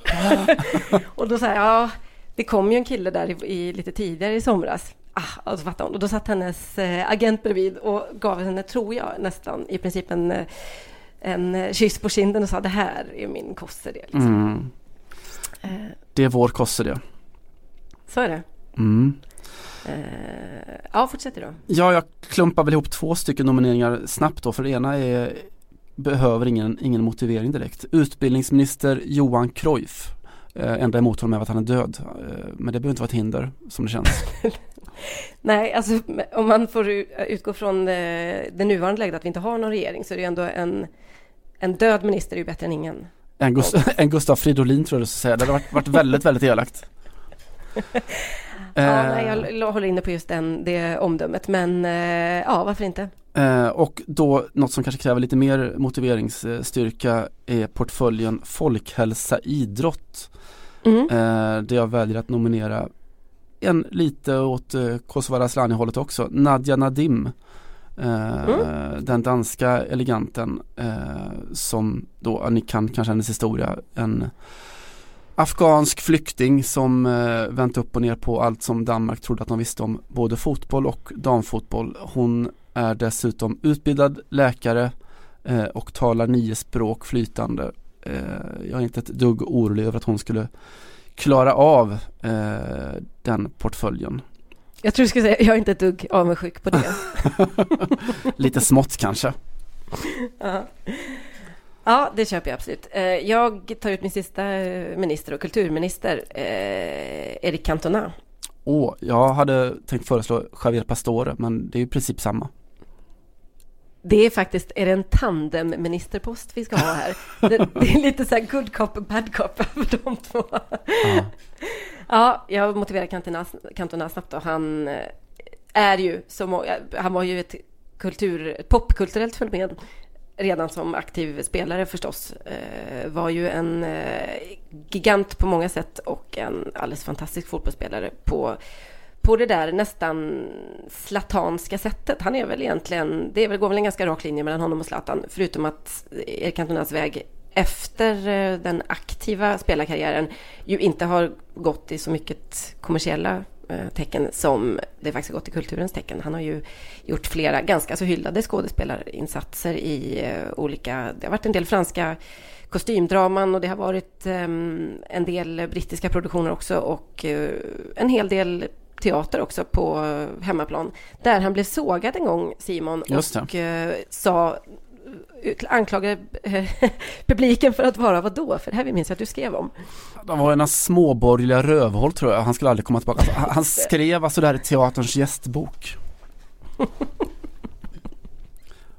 S1: och då sa jag, ja, det kom ju en kille där i, i, lite tidigare i somras ah, och så fattade hon. Och då satt hennes eh, agent bredvid och gav henne, tror jag, nästan i princip en, eh, en kyss på kinden och sa det här är min kosse det. Liksom. Mm.
S2: Eh. Det är vår kosse det.
S1: Så är det.
S2: Mm.
S1: Eh, ja, fortsätter då.
S2: Ja, jag klumpar väl ihop två stycken nomineringar snabbt då. För det ena är, behöver ingen, ingen motivering direkt. Utbildningsminister Johan Cruyff. Eh, enda emot honom är att han är död. Eh, men det behöver inte vara ett hinder som det känns.
S1: Nej, alltså om man får utgå från det, det nuvarande läget att vi inte har någon regering så är det ändå en, en död minister är ju bättre än ingen.
S2: En, Gust en Gustav Fridolin tror jag du skulle säga. Det hade varit, varit väldigt, väldigt elakt.
S1: Ja, nej, jag håller inne på just den, det omdömet, men eh, ja, varför inte?
S2: Eh, och då något som kanske kräver lite mer motiveringsstyrka är portföljen folkhälsa idrott. Mm. Eh, där jag väljer att nominera en lite åt eh, Kosovare Asllani hållet också, Nadja Nadim. Eh, mm. Den danska eleganten eh, som då, ni kan kanske hennes historia, en afghansk flykting som eh, vänt upp och ner på allt som Danmark trodde att de visste om både fotboll och damfotboll. Hon är dessutom utbildad läkare eh, och talar nio språk flytande. Eh, jag är inte ett dugg orolig över att hon skulle klara av eh, den portföljen.
S1: Jag tror du skulle säga, jag är inte ett dugg avundsjuk på det.
S2: Lite smått kanske.
S1: Ja. ja, det köper jag absolut. Eh, jag tar ut min sista minister och kulturminister, Erik Cantona.
S2: Åh, jag hade tänkt föreslå Javier Pastore, men det är i princip samma.
S1: Det är faktiskt, är det en tandemministerpost vi ska ha här? Det, det är lite så här good cop och bad cop för de två. Ja, ja jag motiverar Cantona, Cantona snabbt och han eh, är ju som, han var ju ett kultur, popkulturellt fenomen redan som aktiv spelare förstås. Eh, var ju en eh, gigant på många sätt och en alldeles fantastisk fotbollsspelare på på det där nästan slatanska sättet. Han är väl egentligen, det är väl, går väl en ganska rak linje mellan honom och Zlatan, förutom att Erik Cantonas väg efter eh, den aktiva spelarkarriären ju inte har gått i så mycket kommersiella eh, tecken som det faktiskt gått i kulturens tecken. Han har ju gjort flera ganska så hyllade skådespelarinsatser i eh, olika, det har varit en del franska kostymdraman och det har varit ehm, en del brittiska produktioner också och en hel del teater också på hemmaplan. Där han blev sågad en gång, Simon, och eh, sa eh, anklagade eh, publiken för att vara vad då? För det här minns att du skrev om.
S2: De var ena småborgerliga rövhål tror jag. Han skulle aldrig komma tillbaka. Alltså, han skrev alltså där i teaterns gästbok.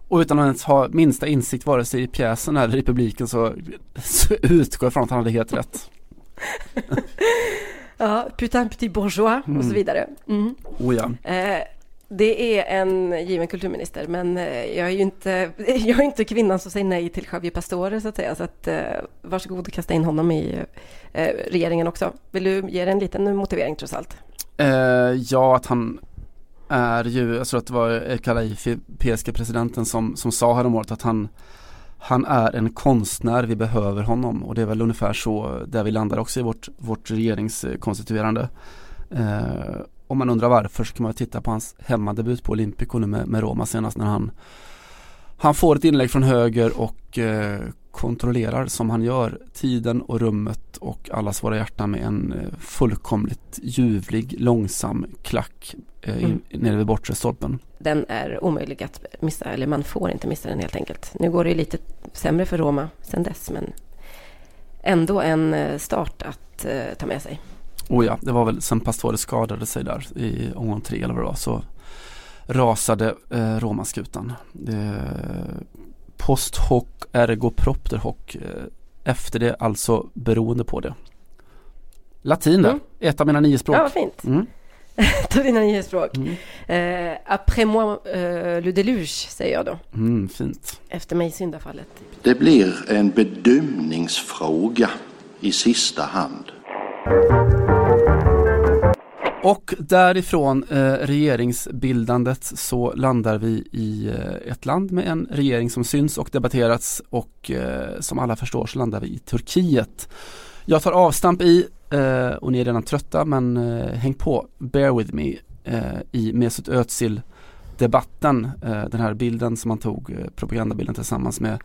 S2: Och utan att ens ha minsta insikt vare sig i pjäsen eller i publiken så, så utgår jag från att han hade helt rätt.
S1: Ja, putain petit bourgeois och så mm. vidare. Mm.
S2: Oh ja.
S1: Eh, det är en given kulturminister, men eh, jag är ju inte, jag är inte kvinnan som säger nej till Javier Pastore, så att säga. Så att, eh, varsågod och kasta in honom i eh, regeringen också. Vill du ge en liten motivering trots allt?
S2: Eh, ja, att han är ju, jag tror att det var Kalaifi, PSG-presidenten, som, som sa häromåret att han han är en konstnär, vi behöver honom och det är väl ungefär så där vi landar också i vårt, vårt regeringskonstituerande. Eh, om man undrar varför så kan man titta på hans hemmadebut på Olympico nu med, med Roma senast när han han får ett inlägg från höger och eh, kontrollerar som han gör tiden och rummet och allas våra hjärtan med en eh, fullkomligt ljuvlig, långsam klack eh, mm. nere vid bortre stolpen.
S1: Den är omöjlig att missa, eller man får inte missa den helt enkelt. Nu går det lite sämre för Roma sen dess, men ändå en eh, start att eh, ta med sig.
S2: Oh ja, det var väl sen Pastore skadade sig där i omgång tre eller vad det var så rasade eh, Romaskutan. post hoc ergo propter hoc. Eh, efter det alltså beroende på det. Latin mm. ett av mina nio språk.
S1: Ja, vad fint. Mm. ett av dina nio språk. Mm. Eh, après moi eh, le déluge, säger jag då.
S2: Mm, fint.
S1: Efter mig syndafallet.
S6: Det blir en bedömningsfråga i sista hand.
S2: Och därifrån eh, regeringsbildandet så landar vi i eh, ett land med en regering som syns och debatterats och eh, som alla förstår så landar vi i Turkiet. Jag tar avstamp i, eh, och ni är redan trötta men eh, häng på, bear with me, eh, i Mesut Özil debatten, eh, den här bilden som han tog, eh, propagandabilden tillsammans med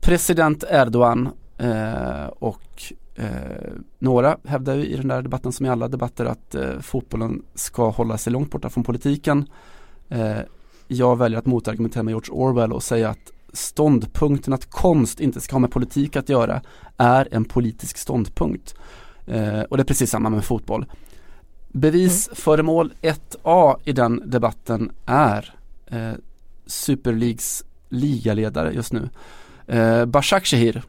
S2: president Erdogan och Eh, några hävdar ju i den där debatten som i alla debatter att eh, fotbollen ska hålla sig långt borta från politiken. Eh, jag väljer att motargumentera med George Orwell och säga att ståndpunkten att konst inte ska ha med politik att göra är en politisk ståndpunkt. Eh, och det är precis samma med fotboll. Bevisföremål 1A i den debatten är eh, Superleagues ligaledare just nu. Eh, Bashak Shehir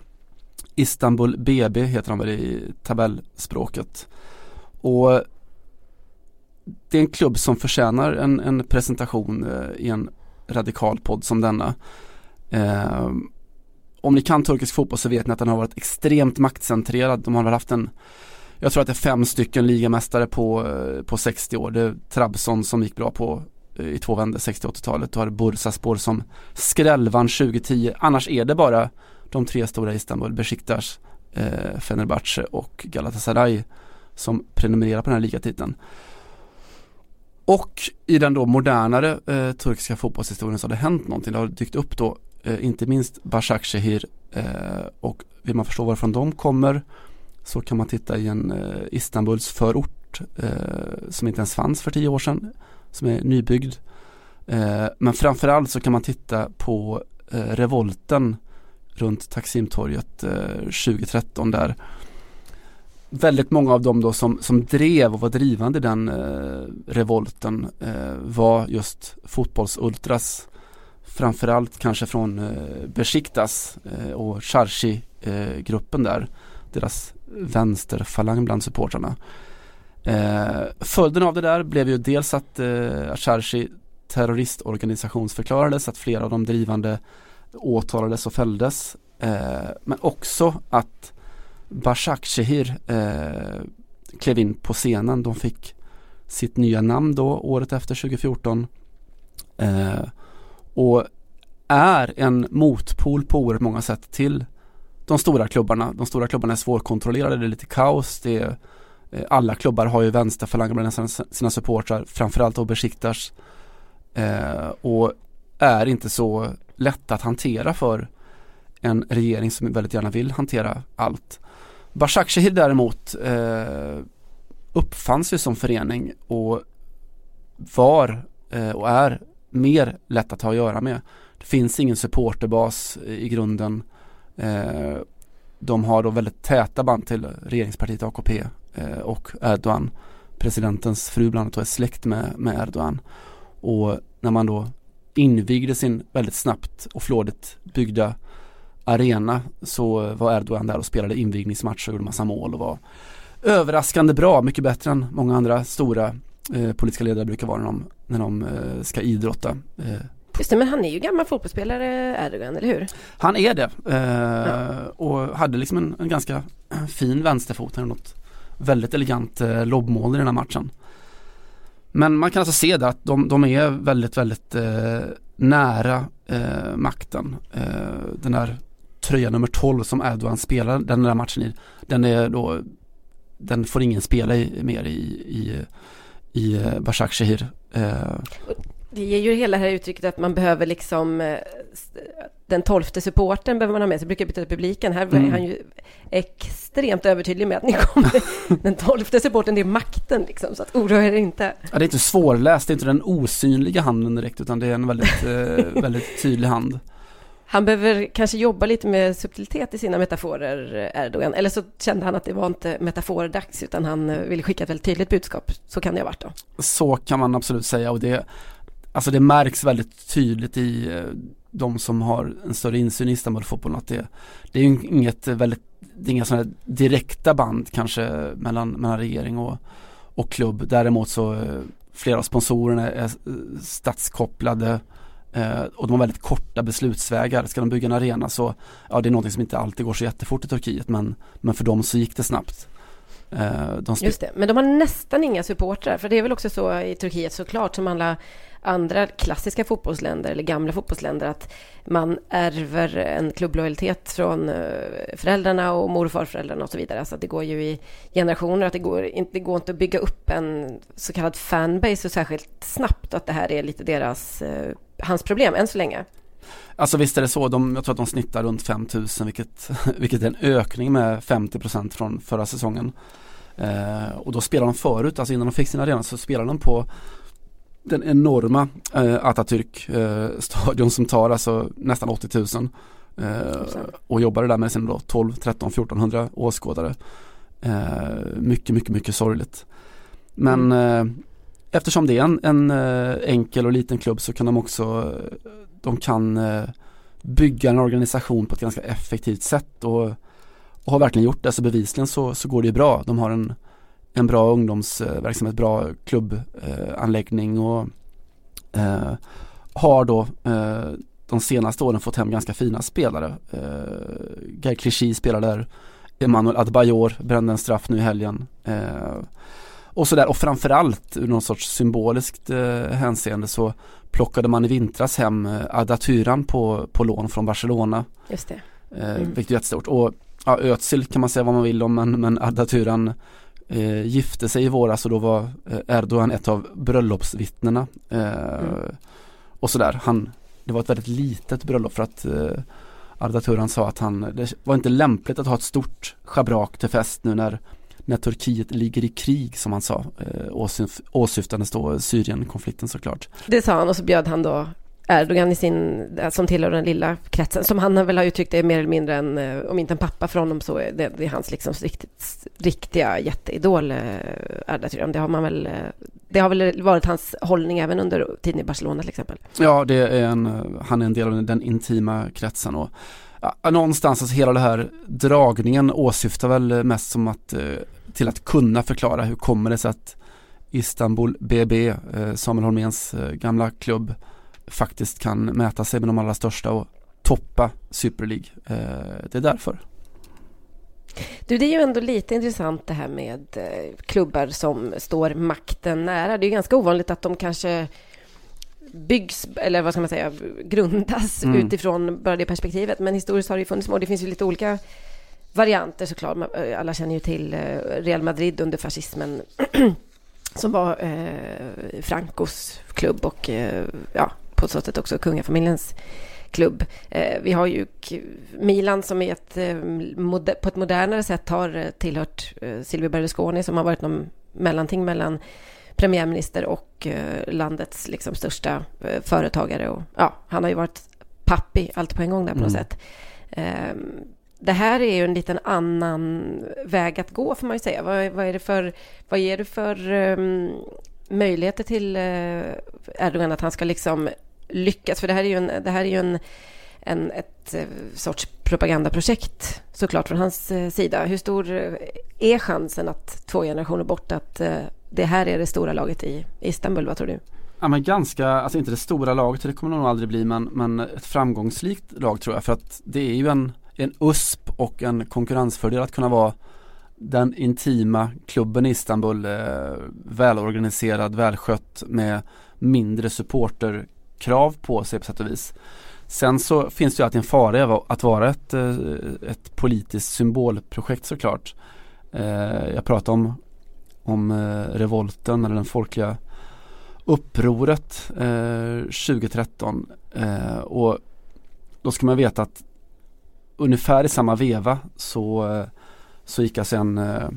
S2: Istanbul BB heter han väl i tabellspråket. Och det är en klubb som förtjänar en, en presentation eh, i en radikal podd som denna. Eh, om ni kan turkisk fotboll så vet ni att den har varit extremt maktcentrerad. De har väl haft en jag tror att det är fem stycken ligamästare på, eh, på 60 år. Det är Trabzon som gick bra på eh, i två vändor 60-80-talet. Du har Bursaspor som skrällvann 2010. Annars är det bara de tre stora i Istanbul, Besiktas, eh, Fenerbahce och Galatasaray som prenumererar på den här ligatiteln. Och i den då modernare eh, turkiska fotbollshistorien så har det hänt någonting. Det har dykt upp då eh, inte minst Başakşehir eh, och vill man förstå varifrån de kommer så kan man titta i en eh, Istanbuls förort eh, som inte ens fanns för tio år sedan som är nybyggd. Eh, men framförallt så kan man titta på eh, revolten runt Taksimtorget eh, 2013 där väldigt många av dem då som, som drev och var drivande i den eh, revolten eh, var just fotbollsultras. Framförallt kanske från eh, Besiktas eh, och Charchi-gruppen eh, där. Deras vänsterfalang bland supportrarna. Eh, följden av det där blev ju dels att eh, Charchi terroristorganisationsförklarades, att flera av de drivande åtalades och fälldes. Eh, men också att Bashak Shehir eh, klev in på scenen. De fick sitt nya namn då året efter 2014. Eh, och är en motpol på oerhört många sätt till de stora klubbarna. De stora klubbarna är svårkontrollerade, det är lite kaos. Det är, eh, alla klubbar har ju vänsterfalanger bland sina, sina supportrar, framförallt då Besiktas. Eh, och är inte så lätta att hantera för en regering som väldigt gärna vill hantera allt. Başakşehir däremot eh, uppfanns ju som förening och var eh, och är mer lätt att ha att göra med. Det finns ingen supporterbas i grunden. Eh, de har då väldigt täta band till regeringspartiet AKP eh, och Erdogan. Presidentens fru bland annat är släkt med, med Erdogan. Och när man då invigde sin väldigt snabbt och flådigt byggda arena så var Erdogan där och spelade invigningsmatch och gjorde massa mål och var överraskande bra, mycket bättre än många andra stora eh, politiska ledare brukar vara när de, när de eh, ska idrotta. Eh,
S1: Just det, men han är ju gammal fotbollsspelare Erdogan, eller hur?
S2: Han är det eh, ja. och hade liksom en, en, ganska fin vänsterfot, han något väldigt elegant eh, lobbmål i den här matchen. Men man kan alltså se det att de, de är väldigt, väldigt eh, nära eh, makten. Eh, den där tröja nummer 12 som Erdogan spelar den där matchen i, den är då, den får ingen spela i, mer i, i, i eh, Bashak Shehir. Eh, Eh.
S1: Det ger ju hela det här uttrycket att man behöver liksom eh, den tolfte supporten behöver man ha med sig, brukar betyda publiken. Här mm. är han ju extremt övertydlig med att ni kommer, den tolfte supporten, det är makten liksom, så att oroa er inte.
S2: Ja, det är inte svårläst, det är inte den osynliga handen direkt, utan det är en väldigt, eh, väldigt tydlig hand.
S1: Han behöver kanske jobba lite med subtilitet i sina metaforer, Erdogan. Eller så kände han att det var inte metafordags, utan han eh, ville skicka ett väldigt tydligt budskap. Så kan det ha varit då.
S2: Så kan man absolut säga och det, alltså det märks väldigt tydligt i eh, de som har en större insyn i Istanbulfotbollen att det, det är ju inget väldigt, det är inga sådana direkta band kanske mellan, mellan regering och, och klubb. Däremot så eh, flera av sponsorerna är eh, statskopplade Eh, och de har väldigt korta beslutsvägar. Ska de bygga en arena så, ja det är någonting som inte alltid går så jättefort i Turkiet men, men för dem så gick det snabbt.
S1: Eh, de Just det, men de har nästan inga supportrar för det är väl också så i Turkiet såklart som alla andra klassiska fotbollsländer eller gamla fotbollsländer att man ärver en klubblojalitet från eh, föräldrarna och mor och farföräldrarna och så vidare. Så det går ju i generationer att det går, inte, det går inte att bygga upp en så kallad fanbase så särskilt snabbt att det här är lite deras, eh, hans problem än så länge.
S2: Alltså visst är det så, de, jag tror att de snittar runt 5000 vilket, vilket är en ökning med 50% från förra säsongen. Eh, och då spelar de förut, alltså innan de fick sin arena så spelade de på den enorma eh, Atatürk eh, som tar alltså nästan 80 000 eh, och jobbade där med sina 12, 13, 1400 åskådare. Eh, mycket, mycket, mycket sorgligt. Men mm. eh, eftersom det är en, en enkel och liten klubb så kan de också de kan eh, bygga en organisation på ett ganska effektivt sätt och, och har verkligen gjort det. Så bevisligen så, så går det ju bra. De har en en bra ungdomsverksamhet, bra klubbanläggning och eh, har då eh, de senaste åren fått hem ganska fina spelare. Eh, Guy Clichy spelar där, Emanuel Adbajor brände en straff nu i helgen. Eh, och sådär och framförallt ur någon sorts symboliskt eh, hänseende så plockade man i vintras hem eh, Ada Tyran på, på lån från Barcelona.
S1: Just det.
S2: Eh, mm. Vilket är jättestort. Och ja, Özil kan man säga vad man vill om men, men Ada Tyran eh, gifte sig i våras och då var eh, Erdogan ett av bröllopsvittnena. Eh, mm. Och sådär, han, det var ett väldigt litet bröllop för att eh, Arda Turan sa att han, det var inte lämpligt att ha ett stort schabrak till fest nu när, när Turkiet ligger i krig som han sa, eh, åsyf, åsyftandes då Syrienkonflikten såklart.
S1: Det sa han och så bjöd han då Erdogan i sin, som tillhör den lilla kretsen, som han väl har uttryckt det mer eller mindre en, eh, om inte en pappa för honom så är det, det är hans liksom riktigt, riktiga jätteidol, Erdogan. Det har man väl, eh, det har väl varit hans hållning även under tiden i Barcelona till exempel.
S2: Ja, det är en, han är en del av den intima kretsen och ja, någonstans, alltså hela det här dragningen åsyftar väl mest som att, eh, till att kunna förklara hur kommer det sig att Istanbul BB, Samuel Holméns gamla klubb, faktiskt kan mäta sig med de allra största och toppa Super League. Eh, det är därför.
S1: Du, det är ju ändå lite intressant det här med eh, klubbar som står makten nära. Det är ganska ovanligt att de kanske byggs, eller vad ska man säga, grundas mm. utifrån bara det perspektivet. Men historiskt har det ju funnits, och det finns ju lite olika varianter såklart. Eh, alla känner ju till Real Madrid under fascismen som var eh, Francos klubb och eh, ja, på så sätt också kungafamiljens klubb. Eh, vi har ju Milan som är ett, eh, på ett modernare sätt har eh, tillhört Silvio Berlusconi som har varit någon mellanting mellan premiärminister och landets liksom största företagare. Och, ja, han har ju varit pappi allt på en gång där på något mm. sätt. Det här är ju en liten annan väg att gå får man ju säga. Vad, vad är det för, vad ger du för um, möjligheter till uh, Erdogan att han ska liksom lyckas? För det här är ju en, det här är ju en, en ett eh, sorts propagandaprojekt såklart från hans uh, sida. Hur stor är chansen att två generationer bort att det här är det stora laget i Istanbul? Vad tror du?
S2: Ja men ganska, alltså inte det stora laget, det kommer nog aldrig bli men, men ett framgångsrikt lag tror jag för att det är ju en en USP och en konkurrensfördel att kunna vara den intima klubben i Istanbul, eh, välorganiserad, välskött med mindre supporterkrav på sig på sätt och vis. Sen så finns det ju alltid en fara att vara ett, eh, ett politiskt symbolprojekt såklart. Eh, jag pratar om, om eh, revolten eller den folkliga upproret eh, 2013 och då ska man veta att ungefär i samma veva så, eh, så gick alltså en eh,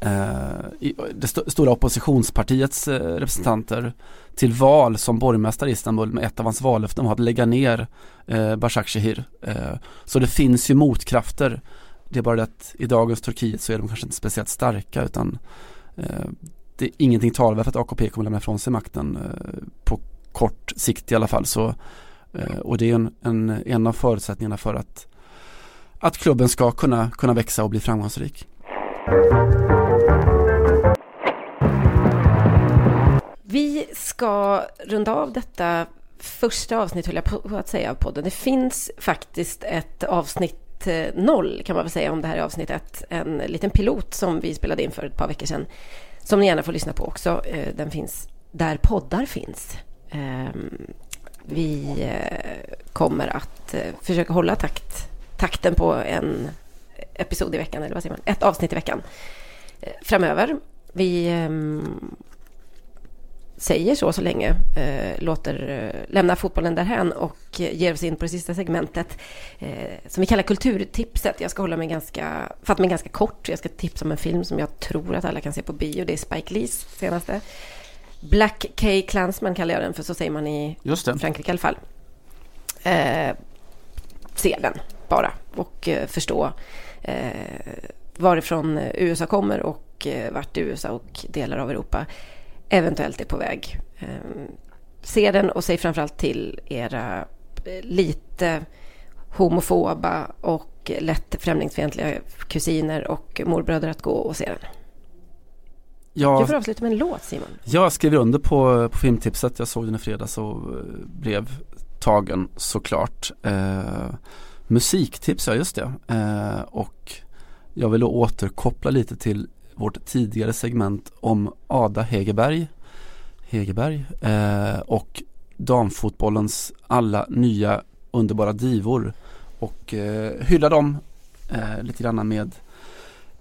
S2: eh det st stora oppositionspartiets eh, representanter till val som borgmästare i Istanbul med ett av hans vallöften var att lägga ner eh, Shehir. Eh, så det finns ju motkrafter. Det är bara det att i dagens Turkiet så är de kanske inte speciellt starka utan eh, det är ingenting talar för att AKP kommer lämna ifrån sig makten eh, på kort sikt i alla fall. Så, och det är en, en, en av förutsättningarna för att att klubben ska kunna, kunna växa och bli framgångsrik.
S1: Vi ska runda av detta första avsnitt, höll jag på att säga, av podden. Det finns faktiskt ett avsnitt eh, noll, kan man väl säga, om det här är avsnitt ett. En liten pilot som vi spelade in för ett par veckor sedan, som ni gärna får lyssna på också. Eh, den finns där poddar finns. Ehm, vi eh, kommer att försöka hålla takt takten på en episod i veckan, eller vad säger man? Ett avsnitt i veckan eh, framöver. Vi eh, säger så så länge, eh, låter, eh, lämnar fotbollen därhän och ger oss in på det sista segmentet som vi kallar kulturtipset. Jag ska hålla mig ganska, fatta mig ganska kort. Jag ska tipsa om en film som jag tror att alla kan se på bio. Det är Spike Lees senaste. Black K Klansman kallar jag den för, så säger man i Frankrike i alla fall. Eh, se den bara och eh, förstå eh, varifrån USA kommer och eh, vart USA och delar av Europa eventuellt är på väg. Se den och säg framförallt till era lite homofoba och lätt främlingsfientliga kusiner och morbröder att gå och se den. Jag,
S2: jag
S1: får avsluta med en låt Simon.
S2: Jag skriver under på, på filmtipset. Jag såg den i fredags och eh, blev tagen såklart. Eh, musiktips, ja just det. Eh, och jag vill då återkoppla lite till vårt tidigare segment om Ada Hegerberg. Hegerberg eh, och damfotbollens alla nya underbara divor och eh, hylla dem eh, lite grann med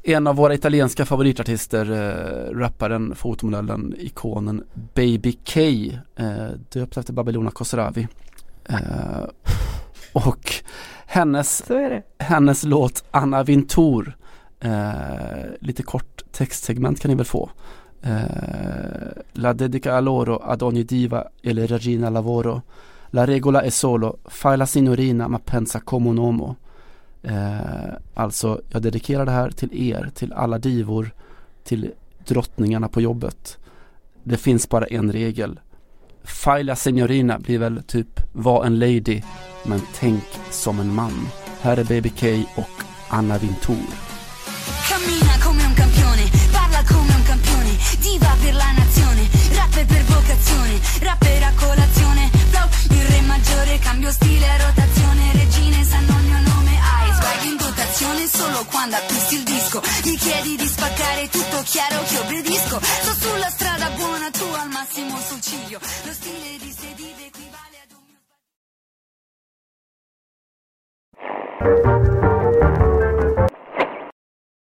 S2: en av våra italienska favoritartister, eh, rapparen, fotomodellen, ikonen Baby K, eh, döpt efter Babylona Khosravi. Eh, och hennes, hennes låt Anna Vintour, eh, lite kort textsegment kan ni väl få. Eh, la dedica a loro ad ogni diva e le regina lavoro. La regola è solo, fai la signorina ma pensa come un uomo. Eh, alltså, jag dedikerar det här till er, till alla divor, till drottningarna på jobbet. Det finns bara en regel. Faila Signorina blir väl typ var en lady, men tänk som en man. Här är Baby K och Anna Vintour. Cammina come un campione, parla come un campione, diva per la nazione, rapper per vocazione, rapper a colazione, flow il re maggiore, cambio stile a rotazione, regine sanno il mio nome, hai swag in dotazione solo quando acquisti il disco, mi chiedi di spaccare tutto chiaro che obbedisco, sto sulla strada buona, tu al massimo sul ciglio, Música